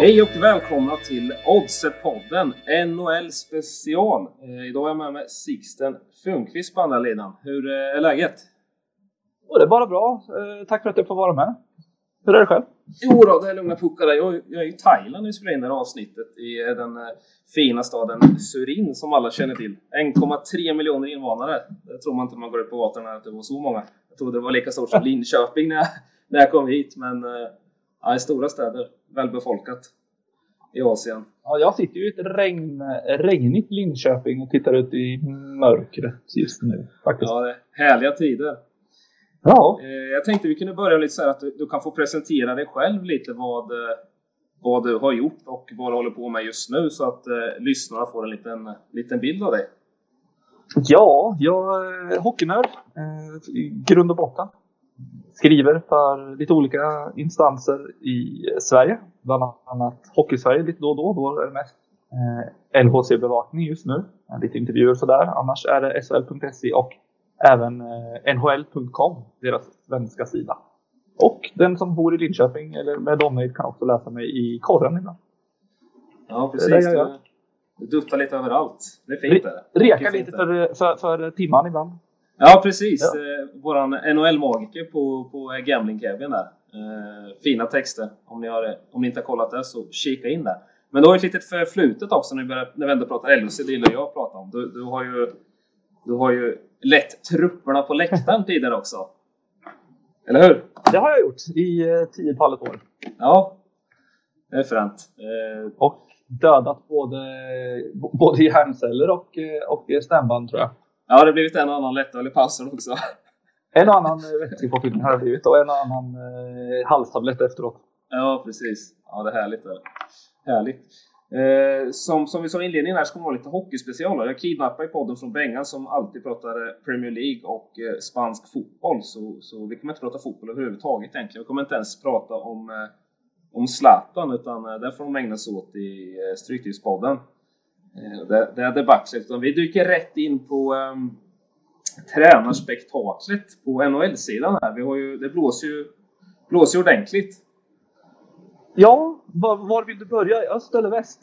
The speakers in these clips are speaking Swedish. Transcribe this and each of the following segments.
Hej och välkomna till Oddset-podden NHL special. Eh, idag är jag med mig Sixten Funkvist på andra linan. Hur eh, är läget? Och det är bara bra. Eh, tack för att jag får vara med. Hur är det själv? Jo då, det är lugna puckar. Jag, jag är i Thailand när vi spelar in det här avsnittet i eh, den eh, fina staden Surin som alla känner till. 1,3 miljoner invånare. Det tror man inte man går ut på gatan att det var så många. Jag trodde det var lika stort som Linköping när jag, när jag kom hit, men eh, ja, stora städer, välbefolkat i Asien. Ja, jag sitter ju i ett regn, regnigt Linköping och tittar ut i mörkret just nu. Faktiskt. Ja, härliga tider. Ja. Eh, jag tänkte vi kunde börja lite så här att du, du, kan få presentera dig själv lite vad, eh, vad du har gjort och vad du håller på med just nu så att eh, lyssnarna får en liten, liten bild av dig. Ja, jag är hockeynörd eh, i grund och botten. Skriver för lite olika instanser i Sverige. Bland annat Hockeysverige lite då och då. Då är det mest eh, LHC-bevakning just nu. Lite intervjuer och sådär. Annars är det SHL.se och även eh, NHL.com, deras svenska sida. Och den som bor i Linköping eller med omnejd kan också läsa mig i korren ibland. Ja, precis. Du, du duttar lite överallt. Det är fint. Re Reka lite för, för, för timman ibland. Ja, precis. Ja. Eh, våran NHL-magiker på, på Gambling Kevin där. Eh, fina texter. Om ni, har, om ni inte har kollat det så kika in där. Men du har ett litet förflutet också när vi, börjar, när vi ändå pratar LHC, det gillar jag att prata om. Du, du, har ju, du har ju lett trupperna på läktaren tidigare också. Eller hur? Det har jag gjort i eh, tiotalet år. Ja, det är fränt. Eh, och dödat både, både hjärnceller och, eh, och stämband tror jag. Ja, det har blivit en och annan lättöl i passen också. En och annan vätskepåfyllning har det blivit och en och annan eh, halstablett efteråt. Ja, precis. Ja, det är härligt. Det är. Härligt. Eh, som, som vi sa i inledningen här så kommer det vara lite hockeyspecialer. Jag kidnappar i podden från Bengan som alltid pratar Premier League och eh, spansk fotboll. Så, så vi kommer inte prata fotboll överhuvudtaget egentligen. Vi kommer inte ens prata om, eh, om Zlatan utan eh, det får de ägna sig åt i eh, Stryktipspodden. Eh, det, det är debaclet. Vi dyker rätt in på eh, tränarspektaklet på NHL-sidan här. Vi har ju, det blåser ju, blåser ju ordentligt. Ja, var, var, vill du börja? Öst eller väst?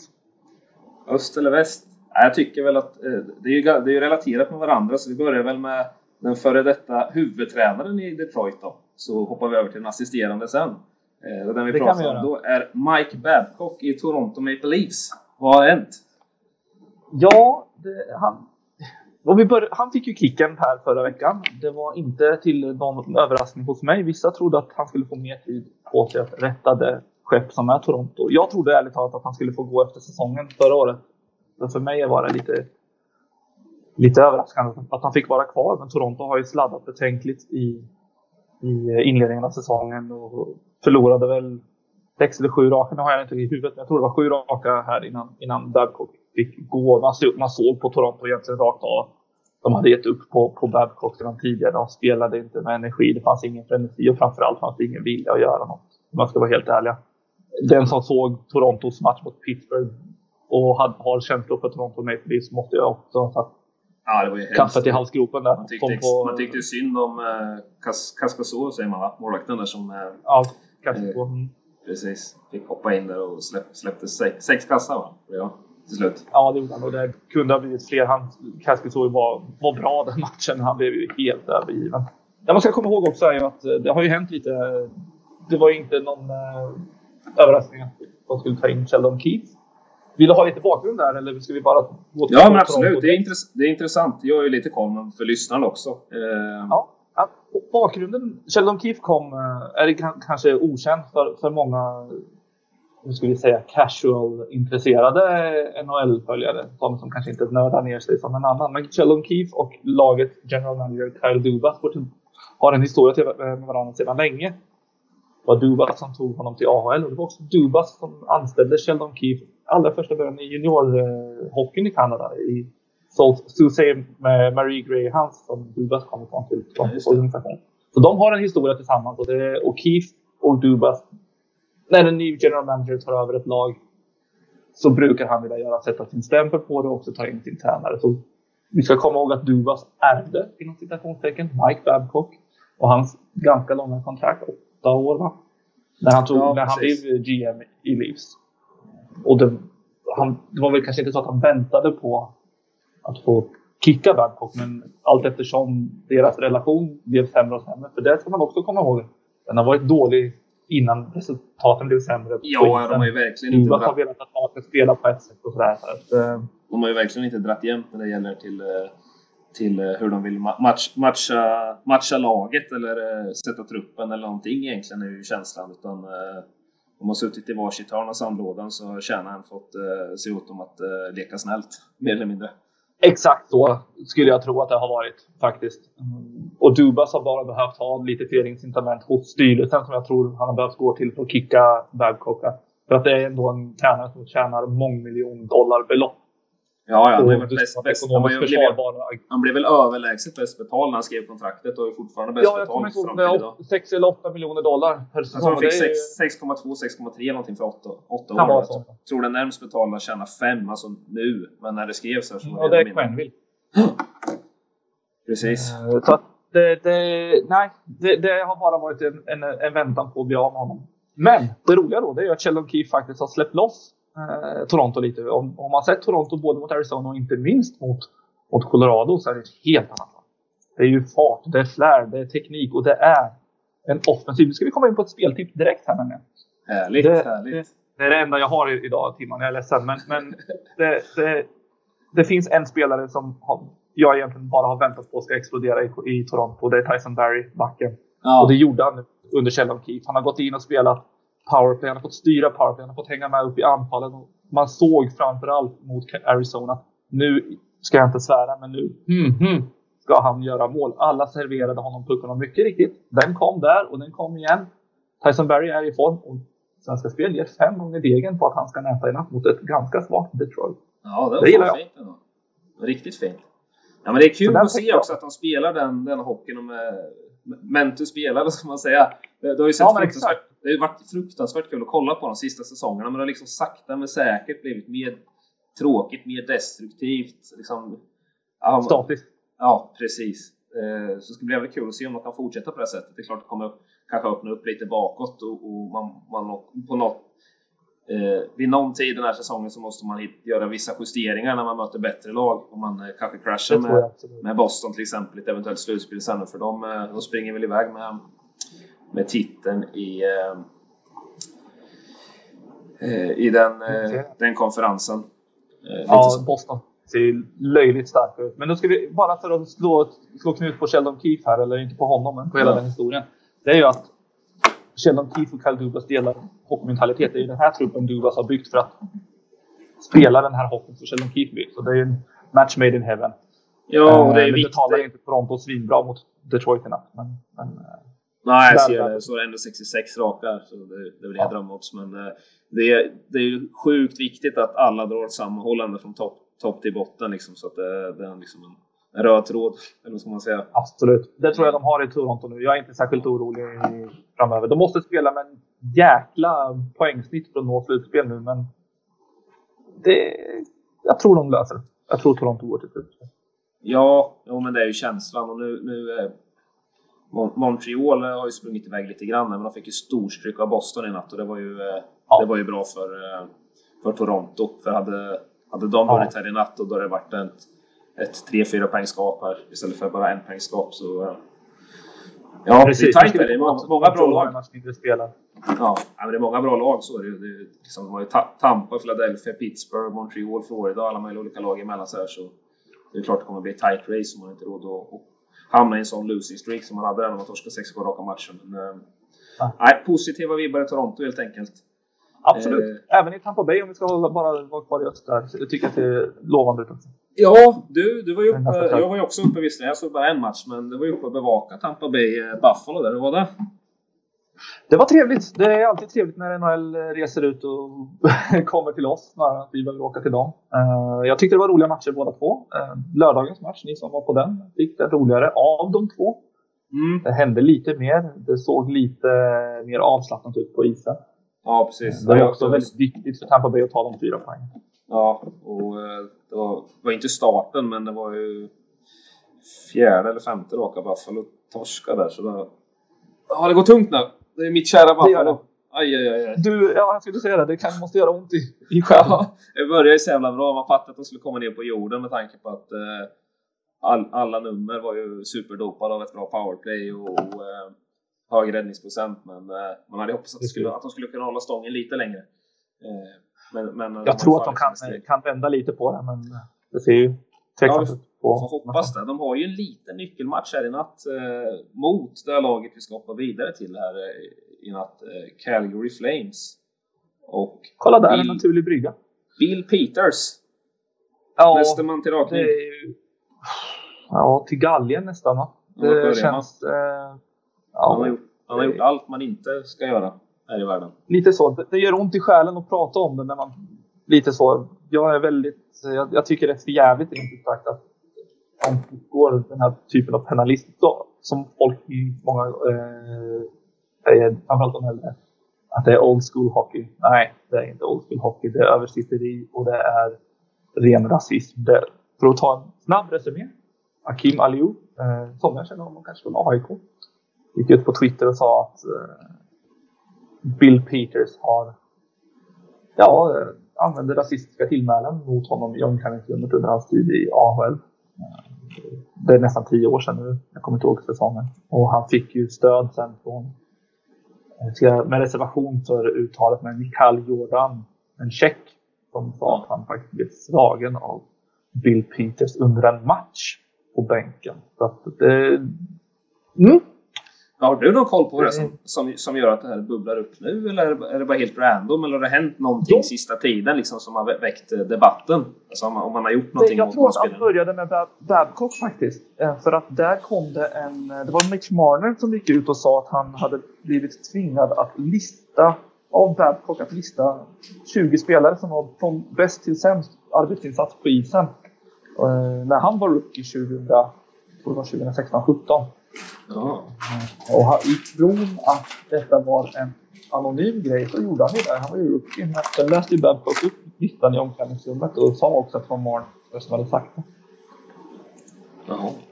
Öst eller väst? Jag tycker väl att eh, det är ju, det är ju relaterat med varandra så vi börjar väl med den före detta huvudtränaren i Detroit då. Så hoppar vi över till den assisterande sen. Eh, den vi det pratar om då är Mike Babcock i Toronto Maple Leafs. Vad har hänt? Ja, det, han, vi bör, han fick ju kicken här förra veckan. Det var inte till någon överraskning hos mig. Vissa trodde att han skulle få mer tid på sig att rätta det skepp som är Toronto. Jag trodde ärligt talat att han skulle få gå efter säsongen förra året. Men för mig var det lite, lite överraskande att han fick vara kvar. Men Toronto har ju sladdat betänkligt i, i inledningen av säsongen och förlorade väl sex eller sju raka. Nu har jag inte i huvudet, men jag tror det var sju raka här innan, innan Dabcock fick gå. Man såg, man såg på Toronto egentligen rakt av. De hade gett upp på, på Babcock sedan tidigare. De spelade inte med energi. Det fanns ingen frenesi och framförallt fanns det ingen vilja att göra något. Om man ska vara helt ärliga den som såg Torontos match mot Pittsburgh och had, har känslor för Toronto Maple Leafs måste jag också ha ja, det var ju kaffet i halsgropen där. Man tyckte, på, man tyckte synd om eh, Kas, Kaskaså, säger man va? Målvakten där som... Eh, ja, Kaskaså. Mm. Precis. Fick hoppa in där och släpp, släppte sex, sex kassar va? Ja, till slut. Ja, det gjorde han. Och det kunde ha blivit fler. Han, Kaskaså var, var bra den matchen. Han blev ju helt övergiven. Det man ska komma ihåg också är att eh, det har ju hänt lite. Det var ju inte någon eh, överraskning att de skulle ta in Sheldon Keith. Vill du ha lite bakgrund där eller ska vi bara gå till Ja, men absolut. Det är, det är intressant. Jag är ju lite koll för lyssnarna också. Eh... Ja, bakgrunden. Sheldon Keith kom, eh, är kanske okänd för, för många hur ska vi säga, casual-intresserade NHL-följare. De som kanske inte nördar ner sig som en annan. Men Sheldon Keith och laget general manager Kyle Dubas har en historia med varandra sedan länge var Dubas som tog honom till AHL och det var också Dubas som anställde Sheldon Keefe allra första början i juniorhockeyn i Kanada i Sault Ste. Marie Greyhounds som Dubas kom ifrån till organisationen. Så de har en historia tillsammans och, det, och Keefe och Dubas när en ny general manager tar över ett lag så brukar han vilja göra, sätta sin stämpel på det och också ta in sin tränare. Så vi ska komma ihåg att Dubas ärvde, inom citationstecken, Mike Babcock och hans ganska långa kontrakt åtta år va? När han, tog, ja, när han blev GM i Leafs. och det, han, det var väl kanske inte så att han väntade på att få kicka Babcock, men allt eftersom deras relation blev sämre och sämre. För det ska man också komma ihåg. Den har varit dålig innan resultaten blev sämre. Ja, de har ju verkligen inte... Dubas har velat att laget spelar på ett sätt och sådär. Så att, eh, De har ju verkligen inte dratt jämnt när det gäller till, eh, till eh, hur de vill ma- match, matcha, matcha laget eller sätta truppen eller någonting egentligen är ju känslan. Utan de har suttit i varsitt hörn av sandlådan så har tjänaren fått se åt dem att leka snällt, mer eller mindre. Exakt så skulle jag tro att det har varit faktiskt. Mm. Och Dubas har bara behövt ha lite fler incitament hos styrelsen som jag tror han har behövt gå till för att kicka Babcock. För att det är ändå en tränare som tjänar mångmiljon dollar belopp. Ja, ja, han, har ju varit bäst, bäst. Han, var ju, blev, han blev väl överlägset bäst betald när han skrev kontraktet och är fortfarande bäst Ja, betald fram till idag. är 6 eller 8 miljoner dollar per säsong. han fick Det är- 6,2, 6,3 eller någonting för åtta, åtta Kan år. vara Jag tror den närmst betalda tjänar fem, alltså nu. Men när det skrevs här så Ja, det är. Quenville. Precis. Eh, Så att det, det, nej, det, det har bara varit en, en, en väntan på att bli av med honom. Men det roliga då det är ju att Sheldon Keefe faktiskt har släppt loss eh, Toronto lite. Om, om man sett Toronto både mot Arizona och inte minst mot, mot Colorado så är det ett helt annat lag. Det är ju fart, det är flär, det är teknik och det är en offensiv. Nu ska vi komma in på ett speltips direkt här nämligen. Härligt, Det- härligt. Det är det enda jag har idag Timman, jag är ledsen. Men, men det, det, det finns en spelare som har, jag egentligen bara har väntat på ska explodera i, i Toronto. Det är Tyson Barry, backen. Ja. Och det gjorde han under Sheldon Keefe. Han har gått in och spelat powerplay, han har fått styra powerplay, han har fått hänga med upp i anfallen. Och man såg framförallt mot Arizona, nu ska jag inte svära, men nu hmm, hmm, ska han göra mål. Alla serverade honom pucken och mycket riktigt. Den kom där och den kom igen. Tyson Barry är i form och Svenska Spel ger fem gånger degen på att han ska näta i natt mot ett ganska svagt Detroit. Ja, det var Det gillar jag. fint ändå. Riktigt fint. Ja, men det är kul att se jag. också att de spelar den, den hockeyn de är Mentu spelar, ska man säga. Det, det har ju sett Ja, fruktansvärt, det har varit fruktansvärt kul att kolla på de sista säsongerna, men det har liksom sakta men säkert blivit mer tråkigt, mer destruktivt. Liksom, ja, man- Statiskt. Ja, precis. Eh, Så det ska bli väldigt kul att se om de kan fortsätta på det här sättet. Det är klart det kommer kanske öppna upp lite bakåt och, och man, man på något eh, vid någon tid den här säsongen så måste man göra vissa justeringar när man möter bättre lag. Om man eh, kanske kraschar med, med Boston till exempel i ett eventuellt slutspel sen. För de, eh, de springer väl iväg med, med titeln i, eh, eh, i den, eh, den konferensen. Ja. Boston ser löjligt stark ut. Men nu ska vi, bara för att slå, slå knut på Sheldon Keefe här, eller inte på honom, men på hela Ja. den historien. Det är ju att Sheldon Keefe och Kyle Dubas delar hockeymentalitet. Det är ju den här truppen Dubas har byggt för att spela den här hockeyn som Sheldon Keefe. Så det är ju en match made in heaven. Ja, och det är Eh, nu viktigt. betalar inte Toronto svinbra mot Detroit i natt. Men, men, eh, Nej, jag ser det. Så är det ändå 66 raka. Så det, det är väl det jag drömmer också. Men eh, det, är- det är ju sjukt viktigt att alla drar ett sammanhållande från topp topp till botten. Liksom, så att det, det är liksom en, en röd tråd. Eller vad ska man säga? absolut. Det tror jag de har i Toronto nu. Jag är inte särskilt orolig framöver. De måste spela med en jäkla poängsnitt för att nå slutspel nu, men det, jag tror de löser det. Jag tror Toronto går till slutspel. Ja, jo, men det är ju känslan. Och nu, nu eh, Mon- Montreal har ju sprungit iväg lite grann, men de fick ju storstryk av Boston i natt och det var ju, eh, Ja. det var ju bra för, eh, för Toronto. För hade, hade de Ja. vunnit här i natt och då hade det varit ett, ett 3-4 poängskap här istället för bara en poängskap. Så, eh, ja, det är tajt där. Det är många, många bra lag. Ja, men det är många bra lag så är det är, liksom, de har ju Ta- Tampa, Philadelphia, Pittsburgh, Montreal, Florida, alla möjliga olika lag emellan så här så det är klart det kommer bli ett tight race om man inte råd att hamna i en sån losing streak som man hade där när man torskade sex raka matcher. Men, eh, nej, positiva vibbar i Toronto helt enkelt. Absolut. Även i Tampa Bay om vi ska hålla, bara vara kvar i öst där. Jag tycker att det är lovande ut också. Ja, du, du var ju uppe, jag var ju också uppe visserligen, jag såg bara en match, men du var ju uppe och bevaka Tampa Bay eh, Buffalo där, hur var det? Det var trevligt. Det är alltid trevligt när NHL reser ut och kommer till oss snarare att vi behöver åka till dem. Eh, Jag tyckte det var roliga matcher båda två. Eh, Lördagens match, ni som var på den, fick det roligare av de två. Mm. Det hände lite mer. Det såg lite mer avslappnat ut på isen. Ja, precis. Det var också väldigt viktigt för Tampa Bay att ta de fyra poäng. Ja, och eh, det var, var inte starten, men det var ju fjärde eller femte raka Buffalo torska där, så det, ja, det går tungt nu. Det är mitt kära Buffalo. Aj, aj, aj. Du, ja, jag skulle säga det. Det kan, måste göra ont i, i själen. Det började ju så jävla bra. Man fattade att de skulle komma ner på jorden med tanke på att eh, all, alla nummer var ju superdopade av ett bra powerplay och, och eh, hög räddningsprocent. Men eh, man hade hoppats att, skulle, att de skulle kunna hålla stången lite längre. Eh, men, men jag tror att de kan, kan vända lite på det, men det ser ju tveksamt ut. Ja, får hoppas det. De har ju en liten nyckelmatch här i natt eh, mot det här laget vi ska hoppa vidare till här eh, i natt. Eh, Calgary Flames. Och Kolla där, Bill, en naturlig brygga. Bill Peters. Ja, Nästa man till rakning. Ju, ja, till galgen nästan va? Det ja, känns... Eh, ja, han har, gjort, han har gjort allt man inte ska göra här i världen. Lite så. Det, gör ont i själen att prata om det när man... Lite så. Jag är väldigt... Jag, jag tycker det är för jävligt rent sagt att de går den här typen av penalism som folk i många eh, säger, framförallt de äldre, att det är old school hockey. Nej, det är inte old school hockey. Det är översitteri och det är ren rasism. Det, för att ta en snabb resumé. Akim Aliou, eh, som jag känner honom kanske från AIK, gick ut på Twitter och sa att eh, Bill Peters har ja, eh, använde rasistiska tillmälen mot honom i omklädningsrummet under hans tid i AHL. Eh, det är nästan tio år sedan nu. Jag kommer inte ihåg säsongen. Och han fick ju stöd sen från med reservation för uttalet med Mikhail Jordan, en tjeck, som sa att han faktiskt blev slagen av Bill Peters under en match på bänken. Så att det, mm, har du någon koll på det som, som, som gör att det här bubblar upp nu? Eller är det bara helt random? Eller har det hänt någonting ja. sista tiden liksom, som har väckt eh, debatten? Alltså om, om man har gjort någonting Jag tror att allt började med Babcock faktiskt. Eh, för att där kom det en... Eh, det var Mitch Marner som gick ut och sa att han hade blivit tvingad att lista av Babcock att lista 20 spelare som var från bäst till sämst arbetsinsats på isen. När han var rookie 2016, 17. Ja. Och i tron att detta var en anonym grej så gjorde han ju det. Han var ju rookie. Sen läste ju Babcock upp listan i omklädningsrummet och sa också att det var Mark som hade sagt det.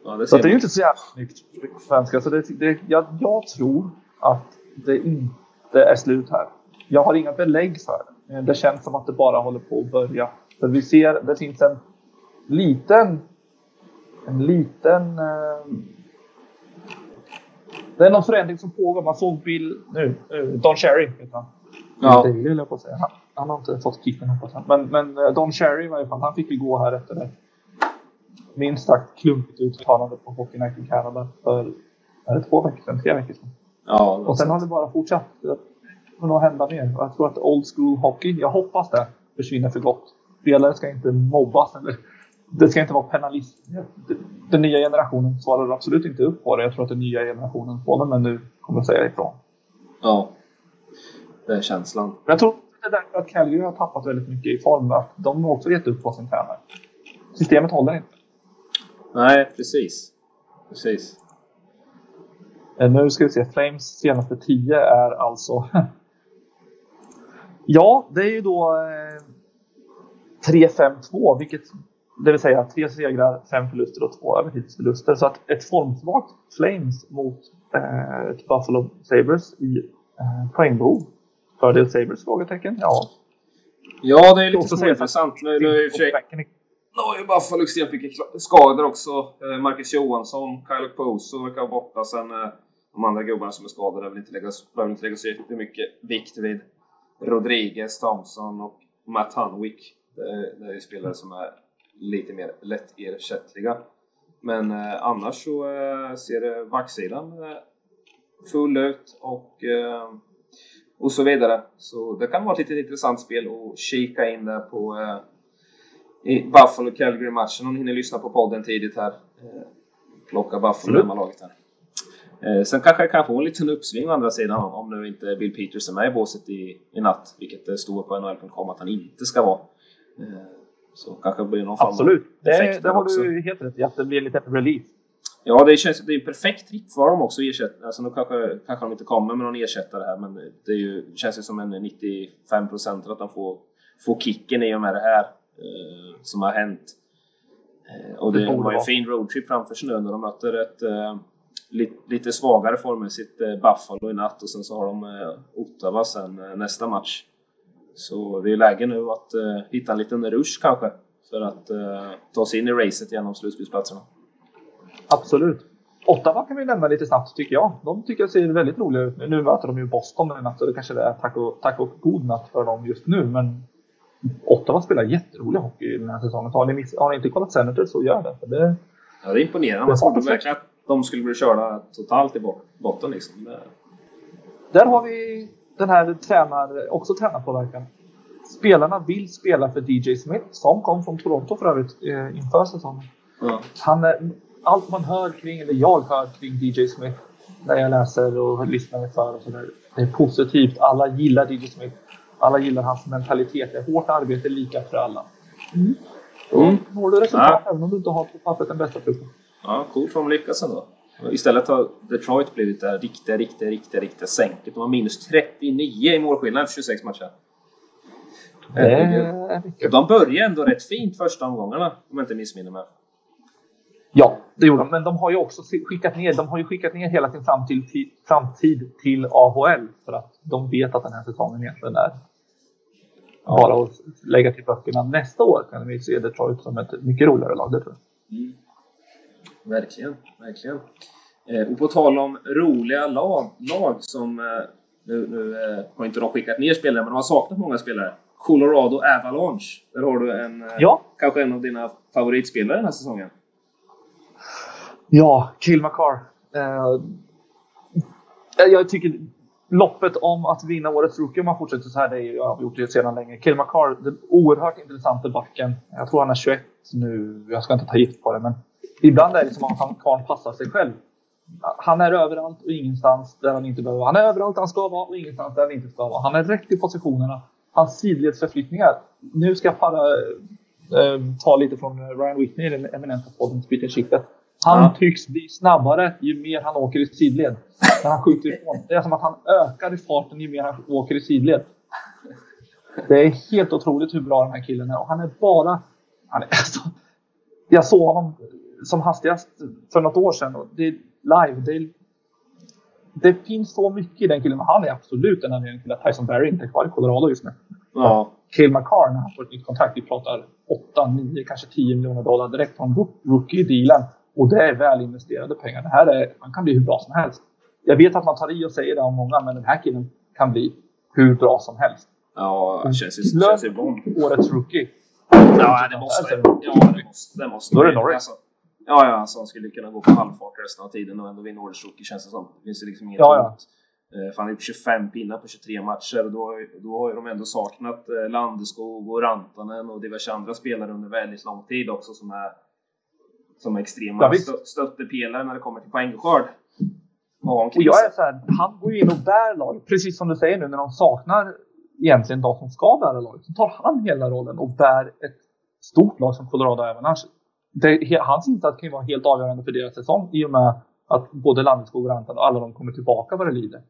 Ja, det så det är ju inte så jävla snyggt på svenska. Så det, det, jag, jag tror att det inte är slut här. Jag har inga belägg för det. Det känns som att det bara håller på att börja. För vi ser, det finns en liten, en liten eh, det är någon förändring som pågår. Man såg Bill nu, Don Cherry heter han. Ja. Vill jag på säga. Han, han, har inte fått kicken hoppas jag. Men, men eh, Don Cherry i varje fall, han fick ju gå här efter det. Minst sagt klumpigt uttalande på Hockey Night in Canada för är det två veckor sedan, tre veckor sedan. Ja, och sen har det bara fortsatt. Det kommer nog hända mer. Jag tror att old school hockey, jag hoppas det, försvinner för gott. Spelare ska inte mobbas eller det ska inte vara penalism. Den nya generationen svarar absolut inte upp på det. Jag tror att den nya generationen, från och nu, kommer att säga ifrån. Ja, det är känslan. Jag tror det är därför att Calgary har tappat väldigt mycket i form. Att de har också gett upp på sin tränare. Systemet håller inte. Nej, precis. Precis. Eh, nu ska vi se. Flames senaste 10 är alltså... ja, det är ju då eh, 3-5-2, vilket det vill säga tre segrar, fem förluster och två övertidsförluster. Så att ett formsvagt Flames mot eh, ett Buffalo Sabres i eh, poängbehov. Fördel Sabres? Frågetecken. Ja. Ja, det är lite småintressant. Nu, har ju Buffalo extremt mycket skador också. Eh, Marcus Johansson, Kyle Poso verkar vara borta. Sen eh, de andra gubbarna som är skadade behöver inte lägga, behöver inte jättemycket vikt vid. Rodriguez, Thompson och Matt Hunwick. Det, det är ju spelare som är lite mer lättersättliga. Men eh, annars så eh, ser backsidan eh, full ut och, eh, och så vidare. Så det kan vara ett lite intressant spel att kika in där på eh, i Buffalo Calgary-matchen om ni hinner lyssna på podden tidigt här. Eh, plocka Buffalo hemmalaget här. Eh, sen kanske jag kan få en liten uppsving å andra sidan om nu inte Bill Peters är med i båset i, i natt, vilket det står på NHL.com att han inte ska vara. Så kanske blir någon Absolut. form av Absolut, det har du helt rätt i. Att det blir lite relief. Ja, det känns det är perfekt trick för dem också ersätta. Alltså nu kanske, kanske de inte kommer med någon ersättare här, men det, är ju, det känns ju som en 95 procent att de får, får kicken i och med det här eh, som har hänt. Eh, och det, de har ju en fin roadtrip framför sig nu när de möter ett, eh, lite, lite svagare formmässigt eh, Buffalo i natt och sen så har de eh, Ottawa sen eh, nästa match. Så det är läge nu att eh, hitta en liten rush kanske för att eh, ta sig in i racet genom slutspelsplatserna. Absolut. Ottawa kan vi nämna lite snabbt tycker jag. De tycker jag ser väldigt roliga ut. Nu möter de ju Boston i natt och det kanske är tack och, tack och god natt för dem just nu. Men Ottawa spelar jätterolig hockey den här säsongen. Har ni, miss, har ni inte kollat Senators så gör det. För det ja, det är imponerande. Man trodde verkligen att de skulle bli körda totalt i botten. Liksom. Där har vi den här tränar, också tränarpåverkan. Spelarna vill spela för DJ Smith som kom från Toronto för övrigt eh, inför säsongen. Ja. Han, allt man hör kring, eller jag hör kring DJ Smith när jag läser och lyssnar mig för och sådär. Det är positivt. Alla gillar DJ Smith. Alla gillar hans mentalitet. Det är hårt arbete lika för alla. Mm. Då mm. når du resultat ja. även om du inte har på pappret den bästa truppen. Ja, coolt för de lyckas ändå. Istället har Detroit blivit det riktiga, riktiga, riktiga, riktiga sänket. De har minus 39 i målskillnad för 26 matcher. Äh, de började ändå rätt fint första omgångarna, om jag inte missminner mig. Ja, det gjorde de. Men de har ju också skickat ner, de har ju skickat ner hela sin framtid till, framtid till AHL för att de vet att den här säsongen egentligen är bara att lägga till böckerna. Nästa år kan vi se Detroit som ett mycket roligare lag, det tror jag. Mm. Verkligen, verkligen. Eh, och på tal om roliga lag, lag som... Eh, nu, nu eh, har inte de skickat ner spelare, men de har saknat många spelare. Colorado Avalanche. Där har du en, eh, ja. kanske en av dina favoritspelare den här säsongen. Ja, Kill McCarr. Eh, jag tycker loppet om att vinna årets rookie om man fortsätter så här, det är ju avgjort det sedan länge. Kill McCarr, den oerhört intressanta backen. Jag tror han är 21 nu. Jag ska inte ta gift på det, men ibland är det som att han kan passa sig själv. Han är överallt och ingenstans där han inte behöver vara. Han är överallt där han ska vara och ingenstans där han inte ska vara. Han är rätt i positionerna. Hans sidledsförflyttningar. Nu ska jag bara äh, ta lite från Ryan Whitney, den eminenta podden Spitten Skiktet. Han ja. tycks bli snabbare ju mer han åker i sidled. När han skjuter ifrån. Det är som att han ökar i farten ju mer han åker i sidled. Det är helt otroligt hur bra den här killen är. Och han är bara... Han är, alltså, jag såg honom som hastigast för något år sedan. Och det är live. Det, är, det finns så mycket i den killen. Han är absolut en anledning till att Tyson Barry inte är kvar i Colorado just nu. Ja. Kill McCarr när han får ett nytt kontrakt. Vi pratar 8, 9, kanske 10 miljoner dollar direkt från rookie-dealen. Och det är väl investerade pengar. Det här är, man kan bli hur bra som helst. Jag vet att man tar i och säger det om många, men den här killen kan bli hur bra som helst. Ja, det ju bra. Årets rookie. Ja, det måste det. Ja, det måste, det måste Då är det Norris. Alltså, ja, ja, alltså han skulle kunna gå på halvfart resten av tiden och ändå vinna årets rookie känns det som. Det finns ju liksom inget ja, ja. Eh, för han har gjort 25 pinnar på 23 matcher och då, då har de ändå saknat eh, Landeskog och Rantanen och diverse andra spelare under väldigt lång tid också som är som extrema ja, stö stöttepelare när det kommer till poängskörd. Och jag är så här, han går ju in och bär laget, precis som du säger nu när de saknar egentligen de som ska bära laget. Så tar han hela rollen och bär ett stort lag som Colorado Avalanche. Det, hans insats kan ju vara helt avgörande för deras säsong i och med att både Landeskog och Rantan och alla de kommer tillbaka vad det lider.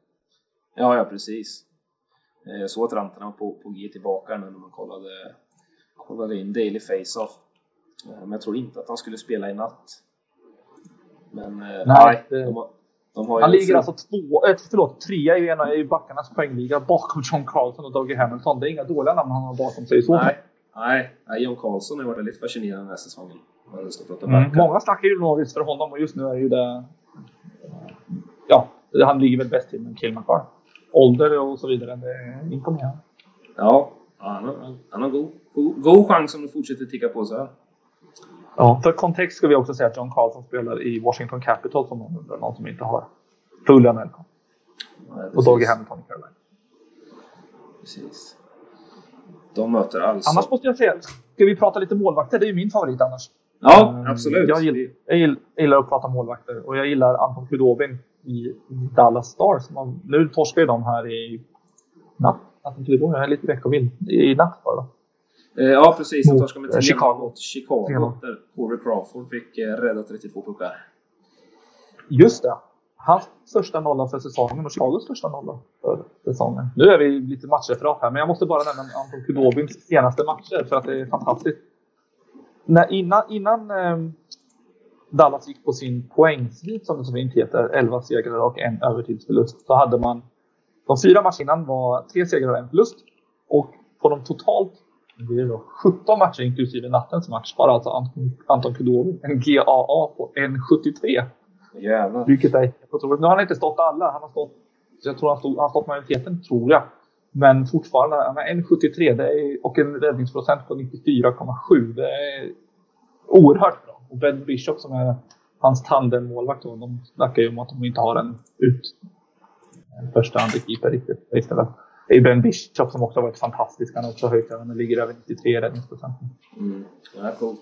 Ja, ja precis. Jag eh, såg att Rantan var på, på G tillbaka nu när man kollade, kollade in Daily Face-Off. Eh, men jag tror inte att han skulle spela i natt. Men eh, nej, nej det... de, de har han ligger alltså två, äh, förlåt, trea i, ena, i backarnas poängliga bakom John Carlson och Dougie Hamilton. Det är inga dåliga namn han har bakom sig. Så nej, nej, nej, John Carlson har varit väldigt fascinerande den här säsongen. Mm, många snackar ju Norris för honom och just nu är ju det... Ja, han ligger väl bäst till med Kilmark Ålder och så vidare, det är imponerande. Ja, han har, han har god, god, god chans om det fortsätter ticka på så här. Ja, för kontext ska vi också säga att John Carlson spelar i Washington Capitals om någon undrar, någon som inte har full NHL. Och Doggy Hamilton i Carolina. Precis. De möter alltså... Annars måste jag säga, ska vi prata lite målvakter? Det är ju min favorit annars. Ja, um, absolut. Jag gillar, jag gillar, att prata målvakter och jag gillar Anton Kudobin i Dallas Stars. nu torskar ju de här i natt. Anton Kudobin är lite veckovild. I natt bara. Eh, ja, precis. De torskade med 3 Chicago. mot Chicago. Där Corey Crawford fick eh, rädda 32 puckar. Just det. Hans största nolla för säsongen och Chicagos största nolla för säsongen. Nu är vi lite matchreferat här, men jag måste bara nämna Anton Kudobins senaste matcher för att det är fantastiskt. När, innan, innan, eh, Dallas gick på sin poängsvit som det så fint heter, 11 segrar och en övertidsförlust, så hade man de fyra matcherna innan var tre segrar och en förlust. Och på de totalt det är då 17 matcher inklusive nattens match bara alltså Anton, Anton Kudovi en GAA på 1,73. Jävlar. Vilket är otroligt. Nu har han inte stått alla. Han har stått, jag tror han, stod, han har stått majoriteten, tror jag. Men fortfarande, 1,73 det är, och en räddningsprocent på 94,7. Det är oerhört bra. Och Ben Bishop som är hans tandemmålvakt, de snackar ju om att de inte har en ut en första keeper riktigt istället. Det är Ben Bishop som också har varit fantastisk. Han har också höjt den, ligger över 93 räddningsprocenten. Mm. Det är coolt.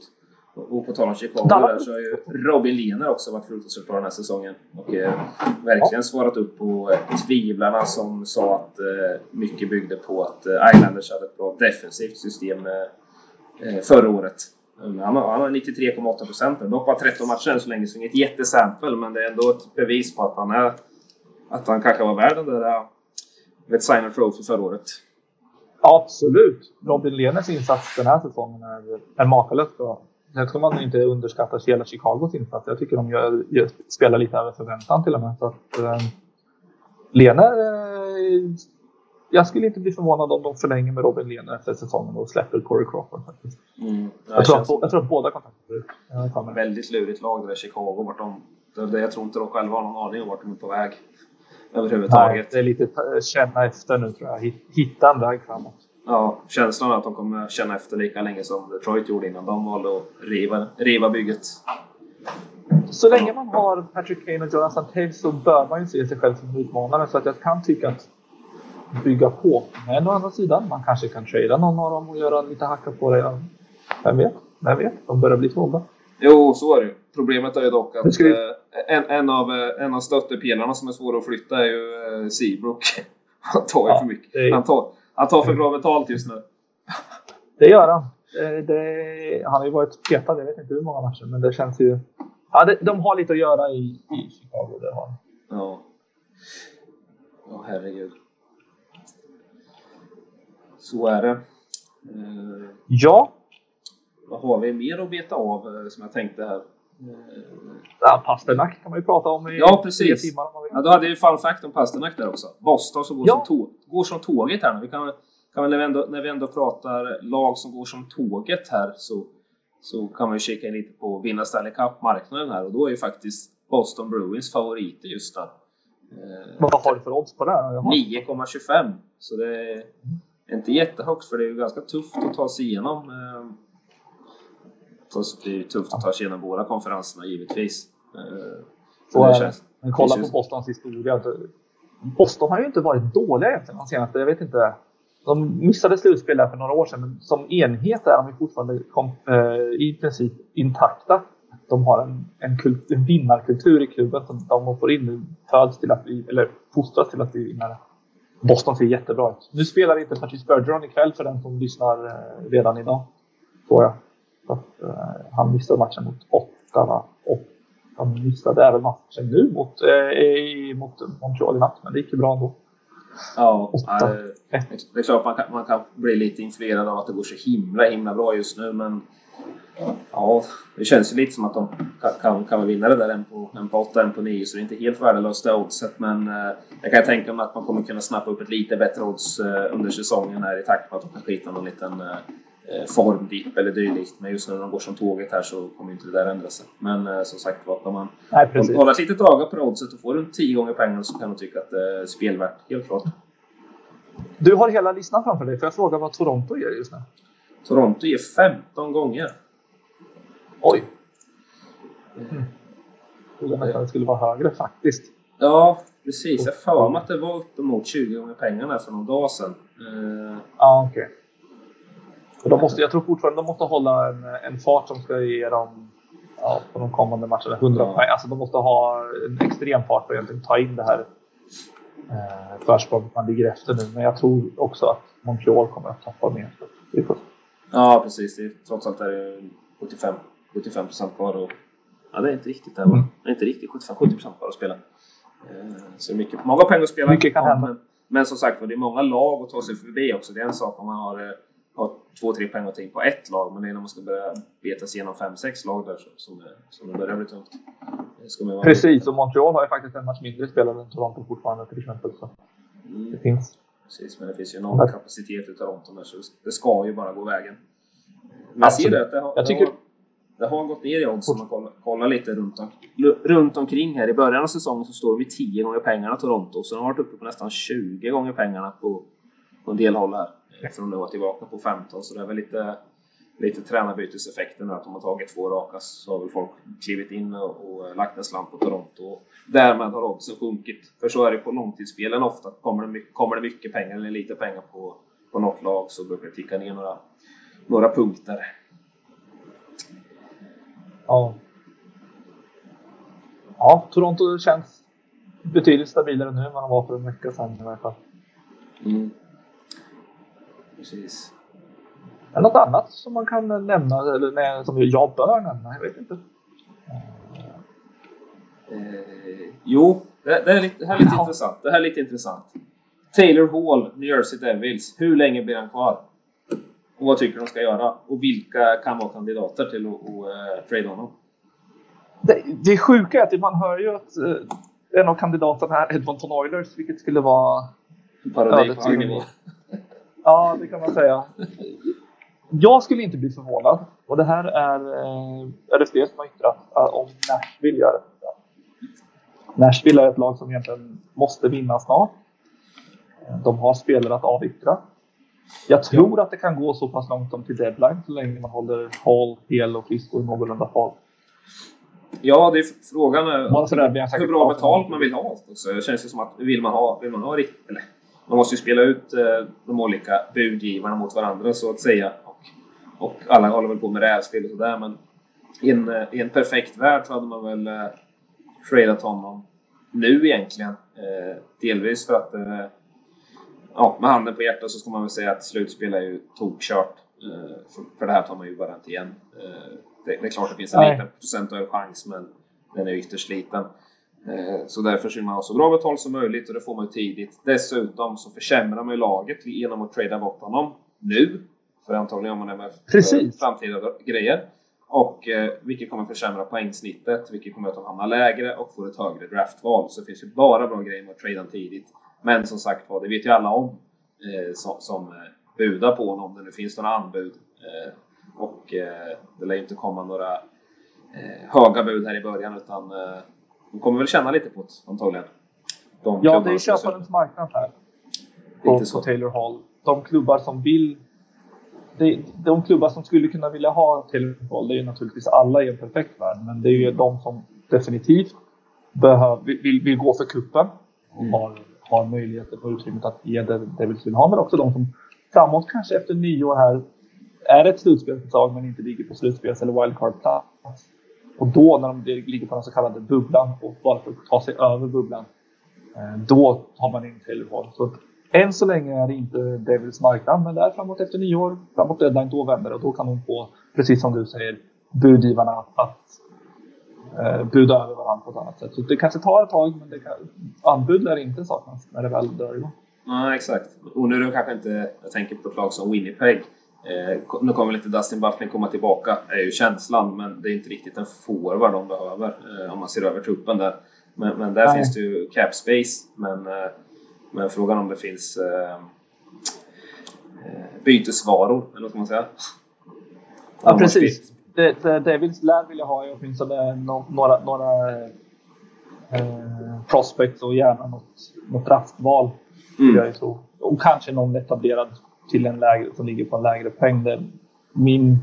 Och på tal om Chicago där så har ju Robin Lehner också varit fruktansvärt bra den här säsongen. Och eh, verkligen svarat upp på eh, tvivlarna som sa att eh, mycket byggde på att eh, Islanders hade ett bra defensivt system eh, eh förra året. Han har, han har 93,8 procent. Dock bara 13 matcher än så länge, så inget jättesample, men det är ändå ett bevis på att han är att han kanske var värd den där vet, Signer Trophy förra året. Absolut! Robin Lehners insats den här säsongen är, är makalöst bra. Sen ska man inte underskatta hela Chicagos insats. Jag tycker de gör, gör, spelar lite över förväntan till och med. Så att, eh, Lehner, eh, jag skulle inte bli förvånad om de förlänger med Robin Lehner efter säsongen och släpper Corey Crawford. Faktiskt. Mm. Jag, tror att, jag tror att båda kontrakter ut. Väldigt lurigt lag det där Chicago. Vart de, det, jag tror inte de själva har någon aning om vart de är på väg överhuvudtaget. Nej, det är lite känna efter nu tror jag. Hitta en väg framåt. Ja, känslan är att de kommer känna efter lika länge som Detroit gjorde innan de valde att riva, riva bygget. Så länge man har Patrick Kane och Jonathan Taves så bör man ju se sig själv som utmanare. Så att jag kan tycka att bygga på. Men å andra sidan, man kanske kan trada någon av dem och göra lite hacka på det. Vem vet? Vem vet? De börjar bli tvåa. Jo, så är det ju. Problemet är ju dock att vi... Eh, en, en, av, eh, en av stöttepelarna som är svåra att flytta är ju eh, Seabrook. Han tar ju ja, för mycket. Är... Han, tar, han tar för bra betalt just nu. Det gör han. Det, det, han har ju varit petad, jag vet inte hur många matcher, men det känns ju... Ja, det, de har lite att göra i, i Chicago, det har Ja. Ja, herregud. Så är det. Uh, ja. Vad har vi mer att beta av som jag tänkte här? Ja, Pasternak kan man ju prata om i ja, precis. tre timmar. Ja, då hade vi fun fact om Pasternak där också. Boston som går, ja. som, tåg, går som tåget här. Vi kan, kan väl när, vi ändå, när vi ändå pratar lag som går som tåget här så, så kan ju kika in lite på vinna Stanley Cup-marknaden här och då är ju faktiskt Boston Bruins favoriter just nu. Eh, Vad har du för odds på det? 9,25. Så det är inte jättehögt för det är ju ganska tufft att ta sig igenom eh, så det är tufft att ta sig igenom båda konferenserna givetvis. Eh, så det känns, men kolla på Bostons historia. Boston har ju inte varit dåliga egentligen de senaste, jag vet inte. De missade slutspel där för några år sedan, men som enhet är de fortfarande kom, eh, i princip intakta. De har en, en, kult, en vinnarkultur i klubben som de får in föds till att bli, eller fostras till att bli vinnare. Boston ser jättebra ut. Nu spelar inte Patrice Bergeron ikväll för den som lyssnar eh, redan idag. Tror jag. Att, uh, han missade matchen mot Ottawa och han missade även matchen nu mot, eh, mot Montreal i natt, men det gick ju bra ändå. Ja, äh, det är klart man kan, man kan bli lite influerad av att det går så himla himla bra just nu, men ja, det känns ju lite som att de kan, kan, kan vinna det där en på, en på 8, en på 9, så det är inte helt värdelöst det oddset. Men eh, jag kan tänka mig att man kommer kunna snappa upp ett lite bättre odds eh, under säsongen här i takt med att de kan skita någon liten Eh, formdipp eller dylikt. Men just nu när de går som tåget här så kommer inte det där ändra sig. Men eh, som sagt var, om man Nej, håller ett litet öga på oddset och får runt 10 gånger pengarna så kan man tycka att det är spelvärt, helt klart. Du har hela listan framför dig. Får jag fråga vad Toronto ger just nu? Toronto ger 15 gånger. Oj! Mm. Trodde nästan det skulle vara högre faktiskt. Ja, precis. Jag för mig att det var uppemot 20 gånger pengarna för någon dag sedan. Eh, ja, okej. Okay. De måste, jag tror fortfarande de måste hålla en, en fart som ska ge dem ja, på de kommande matcherna 100 ja. poäng. Alltså de måste ha en extrem fart för att egentligen ta in det här eh, försprånget man ligger efter nu. Men jag tror också att Montreal kommer att tappa mer. Ja, precis. Det är, trots allt är det 75, 75 procent kvar. Och, ja, det är inte riktigt det. Mm. Det är inte riktigt 75-70 procent kvar att spela. Eh, så mycket, många pengar att spela. Mycket kan hända. Men, men som sagt det är många lag att ta sig förbi också. Det är en sak om man har eh, ha två, tre poäng att ta in på ett lag, men det är när man ska börja beta sig igenom fem, sex lag där som som det börjar bli tungt. Precis, och Montreal har ju faktiskt en match mindre spelare än Toronto fortfarande till exempel. Så mm. det finns. Precis, men det finns ju enorm kapacitet i Toronto där, så det ska ju bara gå vägen. Jag ser det att det har, jag tycker... det har, det har gått ner i odds om man kollar, kollar lite runt, om, runt omkring här. I början av säsongen så står vi 10 gånger pengarna Toronto, så de har varit uppe på nästan 20 gånger pengarna på, på en del håll här. Från nu var tillbaka på 15, så det är väl lite, lite tränarbyteseffekten att de har tagit två raka så har väl folk klivit in och, och lagt en slant på Toronto. Därmed har oddsen sjunkit. För så är det på långtidsspelen ofta. Kommer det, kommer det mycket pengar eller lite pengar på, på något lag så brukar det ticka ner några, några punkter. Ja. Ja, Toronto känns betydligt stabilare nu än vad de var för en vecka sedan i alla fall. Mm. Precis. Är något annat som man kan nämna, eller som jag bör nämna? Jag vet inte. Eh, jo, det, det, är lite, det här är lite ja. intressant. Det här är lite intressant. Taylor Hall, New Jersey Devils. Hur länge blir han kvar? Och vad tycker de ska göra? Och vilka kan vara kandidater till att uh, trade honom? Det, det sjuka är att man hör ju att uh, en av kandidaterna är Edmonton Oilers, vilket skulle vara Parodi på hög nivå. Ja, det kan man säga. Jag skulle inte bli förvånad. Och det här är eh, RFD som har yttrat om Nashville gör det. Nashville är ett lag som egentligen måste vinna snart. De har spelare att avyttra. Jag tror ja. att det kan gå så pass långt som till deadline så länge man håller Hall hel och frisk och någorlunda fall. Ja, det är frågan är hur bra betalt man vill ha. Så det känns ju som att vill man ha, vill man ha riktigt, eller man måste ju spela ut eh, de olika budgivarna mot varandra så att säga. Och, och alla håller väl på med rävspel och sådär men i en, eh, i en perfekt värld så hade man väl eh, tradat honom nu egentligen. Eh, delvis för att eh, ja, med handen på hjärtat så ska man väl säga att slutspel är ju tokkört. Eh, för, för det här tar man ju bara inte igen. Eh, det, det, är klart det finns en Nej. liten procentuell chans men den är ytterst liten. Eh, så därför vill man ha så bra betalt som möjligt och det får man ju tidigt. Dessutom så försämrar man ju laget genom att trada bort honom nu. För antagligen om man är med Precis. framtida grejer. Och eh, vilket kommer försämra poängsnittet, vilket kommer att han hamnar lägre och får ett högre draftval. Så det finns ju bara bra grejer med att trada tidigt. Men som sagt var, det vet ju alla om eh, som, som eh, budar på honom, om det nu finns några anbud. Eh, och eh, det lär ju inte komma några eh, höga bud här i början utan de kommer väl känna lite på det antagligen. De ja, det är köparens marknad här. På, på Taylor Hall. De klubbar som vill det, de klubbar som skulle kunna vilja ha Taylor Hall, det är ju naturligtvis alla i en perfekt värld, men det är ju de som definitivt behöv, vill, vill gå för kuppen och mm. har, har möjligheter och utrymmet att ge det Devils vill ha, men också de som framåt kanske efter nyår här är ett slutspelslag men inte ligger på slutspels eller wildcard-plats och då när de ligger på den så kallade bubblan och bara för att ta sig över bubblan, eh, då har man in Taylor Så än så länge är det inte Devils marknad, men där framåt efter nyår, framåt deadline, då vänder det och då kan de få, precis som du säger, budgivarna att eh, buda över varandra på ett annat sätt. Så det kanske tar ett tag, men det kan, anbud lär inte saknas när det väl drar igång. Ja, exakt. Och nu är det kanske inte, jag tänker på ett lag som Winnipeg, Eh, nu kommer inte Dustin Bufflin komma tillbaka, är ju känslan, men det är inte riktigt en forward de behöver eh, om man ser över truppen där. Men, men där Nej. finns det ju cap space, men, eh, men frågan om det finns eh, eh bytesvaror, eller vad ska man säga? Ja, precis. Det, det, Davids lär vilja ha är åtminstone några, några eh, prospects och gärna något, något draftval. Mm. Jag. Och kanske någon etablerad till en lägre, som ligger på en lägre poäng. Det är min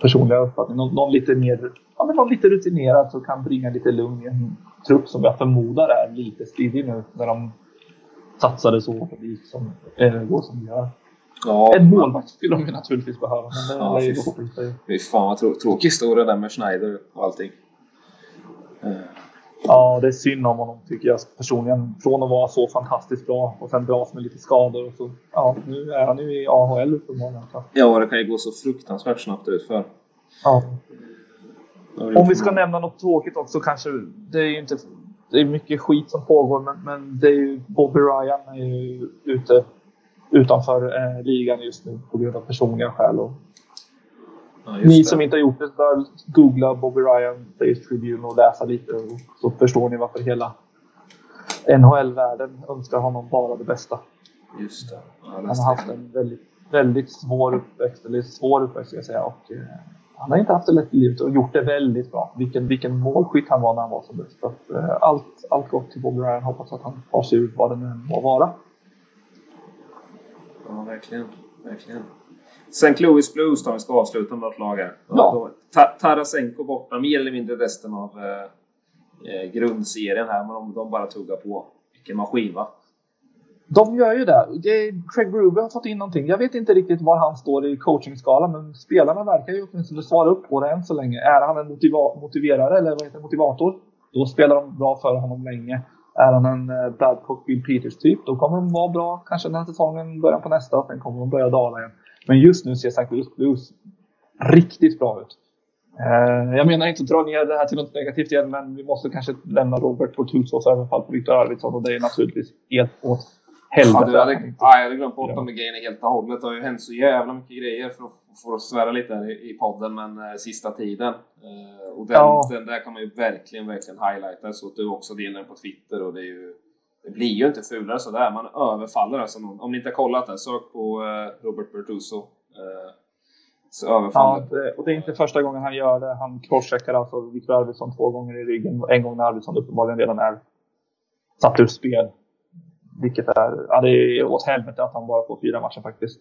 personliga uppfattning. Någon, någon, lite mer, ja, men någon lite rutinerad som kan bringa lite lugn i en trupp som jag förmodar är lite stilig nu när de satsade så hårt och gick som, äh, går som de gör. Ja, en målvakt skulle de ju naturligtvis behöva, men det ja, är ju Fy fan vad tråkig historia där med Schneider och allting. Uh. Ja, det är synd om honom tycker jag personligen. Från att vara så fantastiskt bra och sen dras med lite skador. Och så, ja, nu är han ju i AHL uppenbarligen. Ja, det kan ju gå så fruktansvärt snabbt utför. Ja. Om vi ska nämna något tråkigt också kanske. Det är ju inte... Det är mycket skit som pågår, men, men det är ju Bobby Ryan är ju ute utanför eh, ligan just nu på grund av personliga skäl. Och ja, ni det. som inte har gjort det bör googla Bobby Ryan, Days Tribune och läsa lite och så förstår ni varför hela NHL-världen önskar honom bara det bästa. Just det. Ja, han har haft en väldigt, väldigt svår uppväxt, eller svår uppväxt ska jag säga. Och, eh, han har inte haft det lätt i livet och gjort det väldigt bra. Vilken, vilken målskytt han var när han var som bäst. Eh, allt, allt gott till Bobby Ryan. Hoppas att han tar sig ur vad det nu må vara. Ja, verkligen. verkligen. St. Louis Blues då, vi ska avsluta med något lag här. Ja. Tarasenko borta mer eller mindre resten av eh, eh, grundserien här, men de, de bara tuggar på. Vilken maskin va? De gör ju det. Craig Berube har fått in någonting. Jag vet inte riktigt var han står i coachingskalan, men spelarna verkar ju åtminstone svara upp på det än så länge. Är han en motiva motiverare, eller vad heter motivator, då spelar de bra för honom länge. Är han en uh, Babcock Bill Peters typ, då kommer de vara bra kanske den här säsongen, början på nästa, sen kommer de börja dala igen. Men just nu ser St. Louis riktigt bra ut. Uh, jag menar inte att dra ner det här till något negativt igen, men vi måste kanske lämna Robert Portusos även fall på Viktor Arvidsson och det är naturligtvis helt åt helvete. Ja, hade, ja, jag hade glömt bort de grejerna helt och hållet. Det har ju hänt så jävla mycket grejer för att, för att svära lite här i, i podden, men eh, sista tiden. Eh, och den, ja. den där kan man ju verkligen, verkligen highlighta så att du också delar den på Twitter och det är ju det blir ju inte fulare sådär, man överfaller alltså någon. Om ni inte har kollat det, sök på eh, Robert Bertuso. Eh, så överfaller. Ja, och det är inte första gången han gör det. Han crosscheckar alltså Viktor Arvidsson två gånger i ryggen. En gång när Arvidsson uppenbarligen redan är satt ur spel. Vilket är, ja, det är åt helvete att han bara får fyra matcher faktiskt.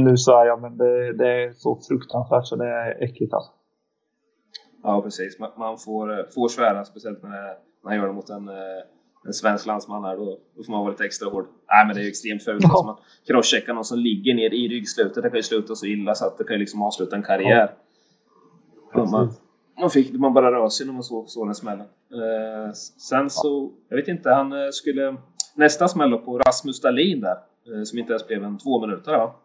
Nu svär jag, men det, det, är så fruktansvärt så det är äckligt alltså. Ja, precis. Man, man får, får svära, speciellt när man gör det mot en, en svensk landsman här. Då, då får man vara lite extra hård. Nej, men det är ju extremt fult. Ja. Alltså man crosscheckar någon som ligger ner i ryggslutet. Det kan ju sluta så illa så att det kan ju liksom avsluta en karriär. Ja. Man, man, fick, man bara rör sig när man såg, såg den smällen. Eh, sen så, jag vet inte, han eh, skulle nästa smäll på Rasmus Dahlin där, eh, som inte ens blev en två minuter. Ja.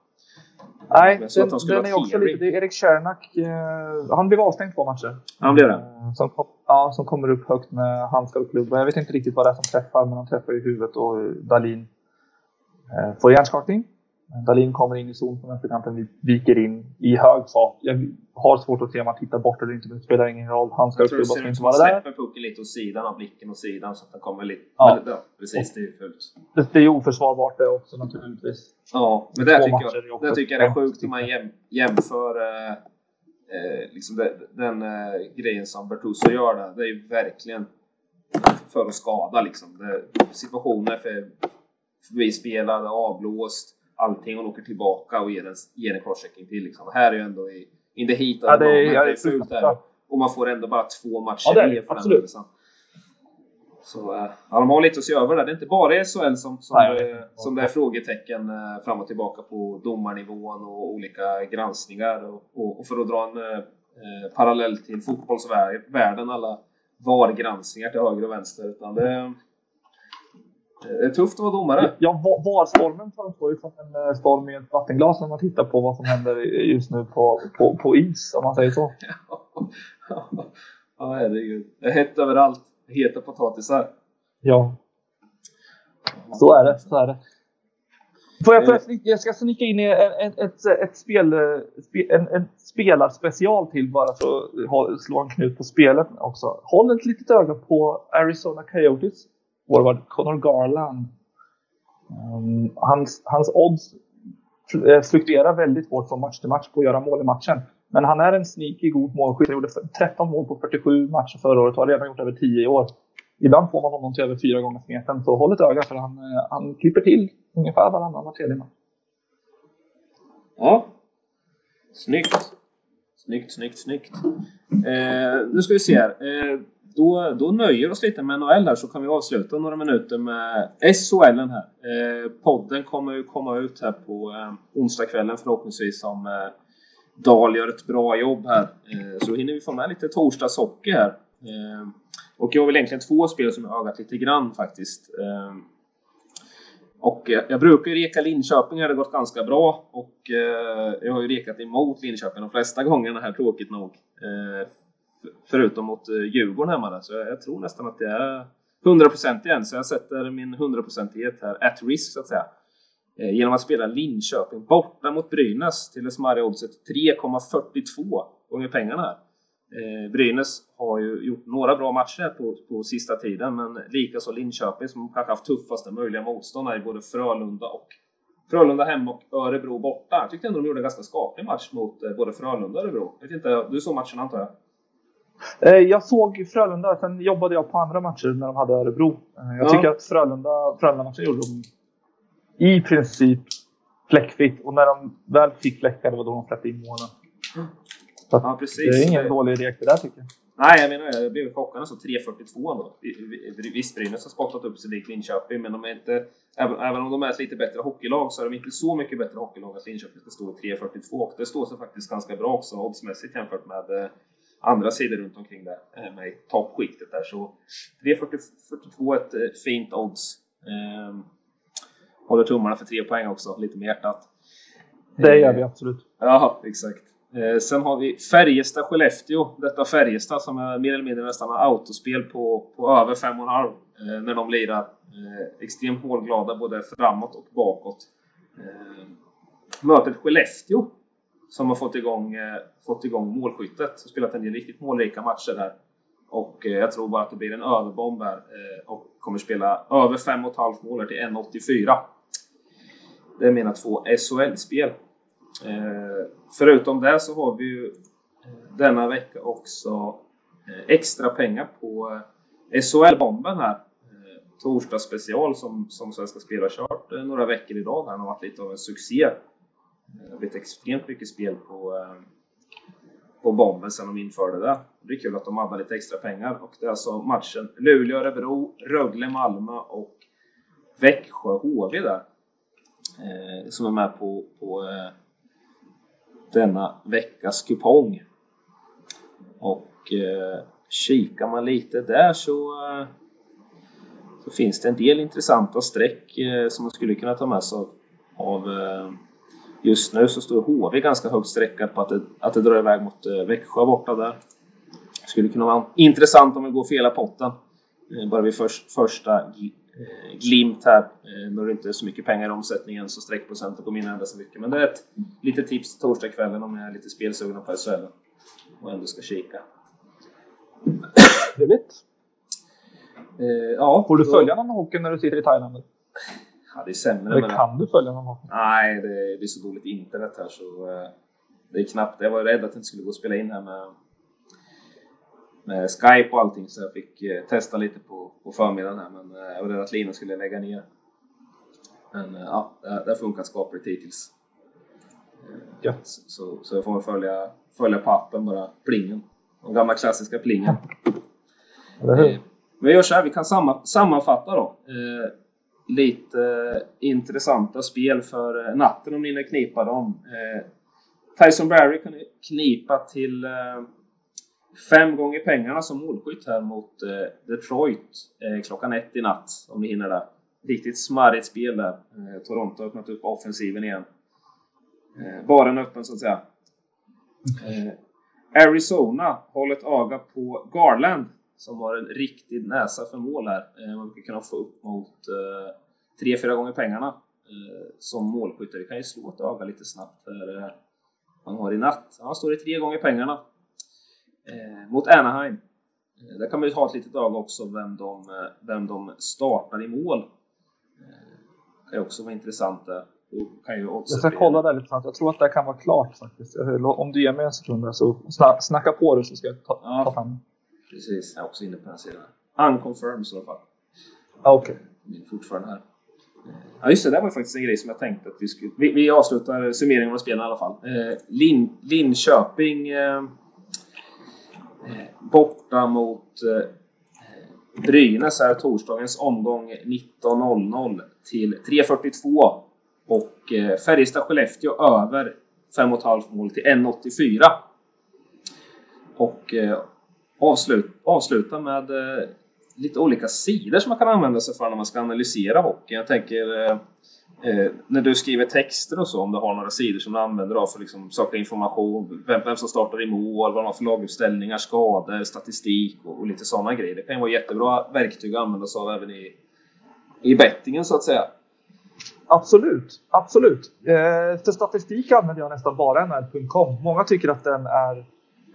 Nej, den, den är också lite... Det är Erik Cernak. Eh, han blev avstängd två matcher. Han blev det? Eh, som, ja, som kommer upp högt med handskar och klubba. Jag vet inte riktigt vad det är som träffar, men han träffar i huvudet och Dahlin eh, får hjärnskakning. Dahlin kommer in i zon från vänsterkanten, viker in i hög fart. Jag har svårt att se om han tittar bort eller inte, men det spelar ingen roll. Han ska klubba ska inte vara där. släpper pucken lite åt sidan av blicken åt sidan så att den kommer lite... Ja. Ja precis, det är fult. Det, det är oförsvarbart det också naturligtvis. Ja, men det tycker, jag, det tycker jag är sjukt om man jäm, jämför eh, eh, liksom det, den eh, grejen som Bertuso gör där. Det är ju verkligen för att skada liksom. Det, situationer för förbispelade, avblåst allting och åker tillbaka och ger en, ger en crosschecking till. Liksom. Här är ju ändå i in the heat ja, det, är, ja, det är fult där. Och man får ändå bara två matcher ja, det är, för absolut. den Så äh, ja, de har lite att se över där. Det är inte bara SHL som, som, Nej, det, som det är frågetecken äh, fram och tillbaka på domarnivån och olika granskningar. Och, och, och för att dra en äh, parallell till fotbollsvärlden, alla VAR-granskningar till höger och vänster. Utan det, det är tufft att vara domare. Ja, VAR-stormen framstår ju som en eh, storm i ett vattenglas när man tittar på vad som händer just nu på, på, på is, om man säger så. ja, herregud. Det är hett överallt. Heta potatisar. Ja. Så är det. Så är det. Får jag, får jag, eh. jag ska snicka in ett, ett, ett spel, en, en spelarspecial till bara för att slå en knut på spelet också. Håll ett litet öga på Arizona Coyotes forward Connor Garland. Um, hans, hans odds eh, fluktuerar väldigt hårt från match till match på att göra mål i matchen. Men han är en sneaky god målskytt. Han gjorde 13 mål på 47 matcher förra året och har redan gjort över 10 i år. Ibland får man honom till över fyra gånger smeten, så håll ett öga för han, eh, han klipper till ungefär varannan var tredje match. Ja. Snyggt. Snyggt, snyggt, snyggt. Eh, nu ska vi se här. Eh, då, då nöjer vi oss lite med NHL här så kan vi avsluta några minuter med SHL här. Eh, podden kommer ju komma ut här på eh, onsdagskvällen förhoppningsvis om eh, Dahl gör ett bra jobb här. Eh, så hinner vi få med lite torsdagshockey här. Eh, och jag har väl egentligen två spel som jag ögat lite grann faktiskt. Eh, och jag brukar ju reka Linköping, det har gått ganska bra. Och eh, jag har ju rekat emot Linköping de flesta gångerna här, tråkigt nog. Eh, Förutom mot eh, Djurgården hemma där. Så jag, tror nästan att det är 100% igen. Så jag sätter min 100%ighet här at risk så att säga. eh, genom att spela Linköping borta mot Brynäs till det smarriga oddset 3,42 gånger pengarna. Här. Eh, Brynäs har ju gjort några bra matcher på, på sista tiden, men likaså Linköping som kanske haft tuffaste möjliga motståndare i både Frölunda och Frölunda hemma och Örebro borta. Jag tyckte ändå de gjorde en ganska skaplig match mot eh, både Frölunda och Örebro. Jag vet inte, du såg matchen antar jag? Eh, jag såg Frölunda, sen jobbade jag på andra matcher när de hade Örebro. Eh, jag ja. tycker att Frölunda, Frölunda-matchen gjorde de i princip fläckfritt. Och när de väl fick fläckar, det var då de släppte in målen. ja, precis. Det är ingen dålig rek det där tycker jag. Nej, jag menar jag blev chockad så 3.42 ändå. Visst, Brynäs har spottat upp sig likt Linköping, men de är inte... Även, även om de är ett lite bättre hockeylag så är de inte så mycket bättre hockeylag att Linköping ska stå i 3.42. Och det står sig faktiskt ganska bra också oddsmässigt jämfört med eh, andra sidor runt omkring det, eh, med toppskiktet där. Så 3.42 är ett eh, fint odds. Eh, håller tummarna för tre poäng också, lite med hjärtat. Det gör vi absolut. Ja, exakt. Eh, sen har vi Färjestad-Skellefteå. Detta Färjestad som är mer eller mindre nästan autospel på, på över 5,5 eh, när de lirar. Eh, extremt målglada både framåt och bakåt. Eh, möter Skellefteå som har fått igång, eh, fått igång målskyttet. och spelat en del riktigt målrika matcher där. Och eh, jag tror bara att det blir en överbomb här eh, och kommer spela över 5,5 mål till 1,84. Det är mina två SHL-spel. Eh, förutom det så har vi ju eh, denna vecka också eh, extra pengar på eh, SHL-bomben här. Eh, torsdagsspecial som, som Svenska Spel har kört några veckor idag. Den har varit lite av en succé. Det har blivit extremt mycket spel på, eh, på bomben sedan de införde det. Det är kul att de hade lite extra pengar och det är alltså matchen Luleå-Örebro, Rögle-Malmö och Växjö-HV där. Eh, som är med på, på eh, denna veckas kupong. Och eh, kikar man lite där så, eh, så finns det en del intressanta streck eh, som man skulle kunna ta med sig av. av eh, just nu så står HV ganska högt sträckat på att det, att det drar iväg mot eh, Växjö borta där. Skulle kunna vara intressant om vi går för hela potten. Eh, bara vid för, första Eh, glimt här. Eh, nu är det inte så mycket pengar i omsättningen så streckprocenten kommer inte ändra så mycket. Men det är ett litet tips till torsdagskvällen om ni är lite spelsugna på SHL och ändå ska kika. Trevligt. Eh, ja, Får du då... följa någon hockey när du sitter i Thailand? Ja, det är sämre. Eller kan du följa någon hockey? Nej, det, det är så dåligt internet här så eh, det är knappt. Jag var rädd att det inte skulle gå att spela in här med med Skype och allting så jag fick eh, testa lite på, på förmiddagen här men eh, jag var rädd att Lina skulle lägga ner. Men ja, det, har funkat skapligt hittills. Ja. Så, så, så jag får följa, följa på appen bara, plingen. Den gamla klassiska plingen. Eh, vi gör så här, vi kan samma, sammanfatta då. Lite eh, intressanta spel för eh, natten om ni hinner knipa dem. Eh, Tyson Barry kan knipa till Fem gånger pengarna som målskytt här mot Detroit klockan ett i natt, om ni hinner det. Riktigt smarrigt spel där. Toronto har öppnat upp offensiven igen. Baren öppen så att säga. Arizona håller ett öga på Garland som har en riktig näsa för mål här. Eh, man brukar kunna få upp mot eh, tre, fyra gånger pengarna eh, som målskytt. Det kan ju slå ett öga lite snabbt. Här, eh, man har i natt. Han står i tre gånger pengarna eh, mot Anaheim. Eh, där kan man ju ha ett litet öga också vem de, eh, vem de startar i mål. Eh, kan också vara intressant där. Jag ska kolla där lite snabbt. Jag tror att det kan vara klart faktiskt. Om du ger mig en sekund så snacka på det så ska jag ta, ja, ta fram Precis, jag är också inne på den sidan. Unconfirmed i alla fall. Ah, Okej. Okay. Fortfarande här. Ja just det, det var faktiskt en grej som jag tänkte att vi skulle... Vi, vi avslutar summeringen av spelen i alla fall. Eh, Lin, Linköping eh, borta mot eh, Brynäs är torsdagens omgång 19.00 till 3.42 och eh, Färjestad-Skellefteå över 5,5 mål till 1.84. Och eh, avsluta, avsluta med eh, lite olika sidor som man kan använda sig för när man ska analysera hockey. Jag tänker eh, eh när du skriver texter och så, om du har några sidor som du använder av för att liksom söka information, vem, vem som startar i mål, vad de har för laguppställningar, skador, statistik och, och lite sådana grejer. Det kan ju vara jättebra verktyg att använda sig av även i, i bettingen så att säga. Absolut, absolut. Eh, för statistik använder jag nästan bara nr.com. Många tycker att den är,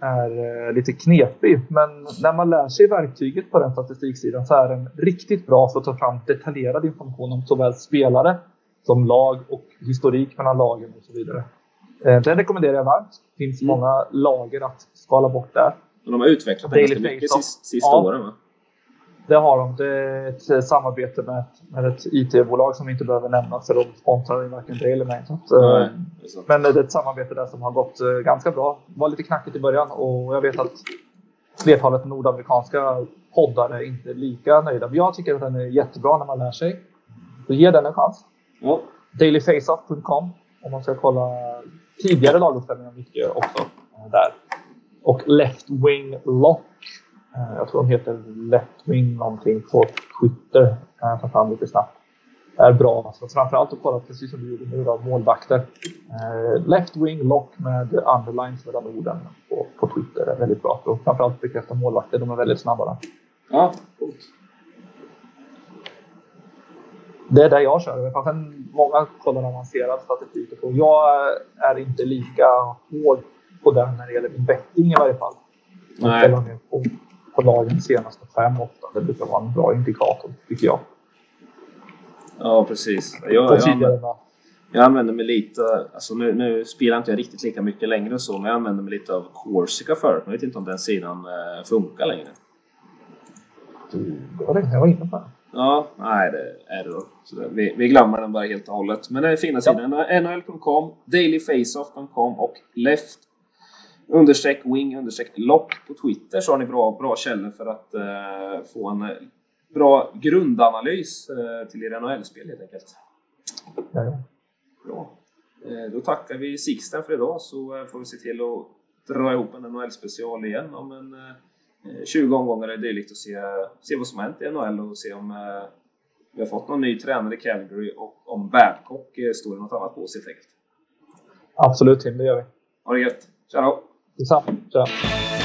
är eh, lite knepig, men när man lär sig verktyget på den statistiksidan så är den riktigt bra för att ta fram detaljerad information om såväl spelare som lag och historik mellan lagen och så vidare. Eh, den rekommenderar jag varmt. Det finns mm. många lager att skala bort där. Men de har utvecklat den ganska mycket sista, sista ja. åren va? Det har de. Det är ett eh, samarbete med ett, med ett IT-bolag som inte behöver nämna för de sponsrar varken det eller mig. Nej, eh, det men det är ett samarbete där som har gått eh, ganska bra. Det var lite knackigt i början och jag vet att flertalet nordamerikanska poddar är inte lika nöjda. Men jag tycker att den är jättebra när man lär sig. Så ge den en chans. Ja. Dailyfaceoff.com om man ska kolla tidigare laguppställningar mycket också där. Och Left Wing Lock jag tror de heter Letwing någonting på Twitter. Kan jag ta fram lite snabbt. Är bra. Alltså, framförallt att kolla precis som du gjorde nu då, målvakter. Eh, left wing lock med underlines mellan orden på, på Twitter är väldigt bra. Och framförallt bekräfta målvakter. De är väldigt snabba där. Ja, coolt. Det är det jag kör. Sen många kollar avancerad statistik. Och jag är inte lika hård på den när det gäller min betting i varje fall. Nej på lagen senaste fem, åtta. Det brukar vara en bra indikator, tycker jag. Ja, precis. Jag, jag, jag använder mig lite, alltså nu, nu spelar inte jag riktigt lika mycket längre så, men jag använder mig lite av Corsica förut. Jag vet inte om den sidan eh, funkar längre. Det var det jag var inne på. Ja, nej det är det då. Så det, vi, vi glömmer den bara helt och hållet. Men den är fina sidan. Ja. NHL.com, dailyfaceoff.com och left understreck wing understreck lock på Twitter så har ni bra, bra källor för att eh, få en eh, bra grundanalys eh, till er NHL-spel helt enkelt. Ja, Bra. Eh, då tackar vi Sixten för idag så eh, får vi se till att dra ihop en NHL-special igen om en 20 eh, omgångar är dylikt och se, se vad som hänt i NHL och se om vi har fått någon ny tränare i Calgary och om Babcock står i något annat bås helt enkelt. Absolut Tim, det gör vi. Ha det gött! Tja då! Detsamma. Tja.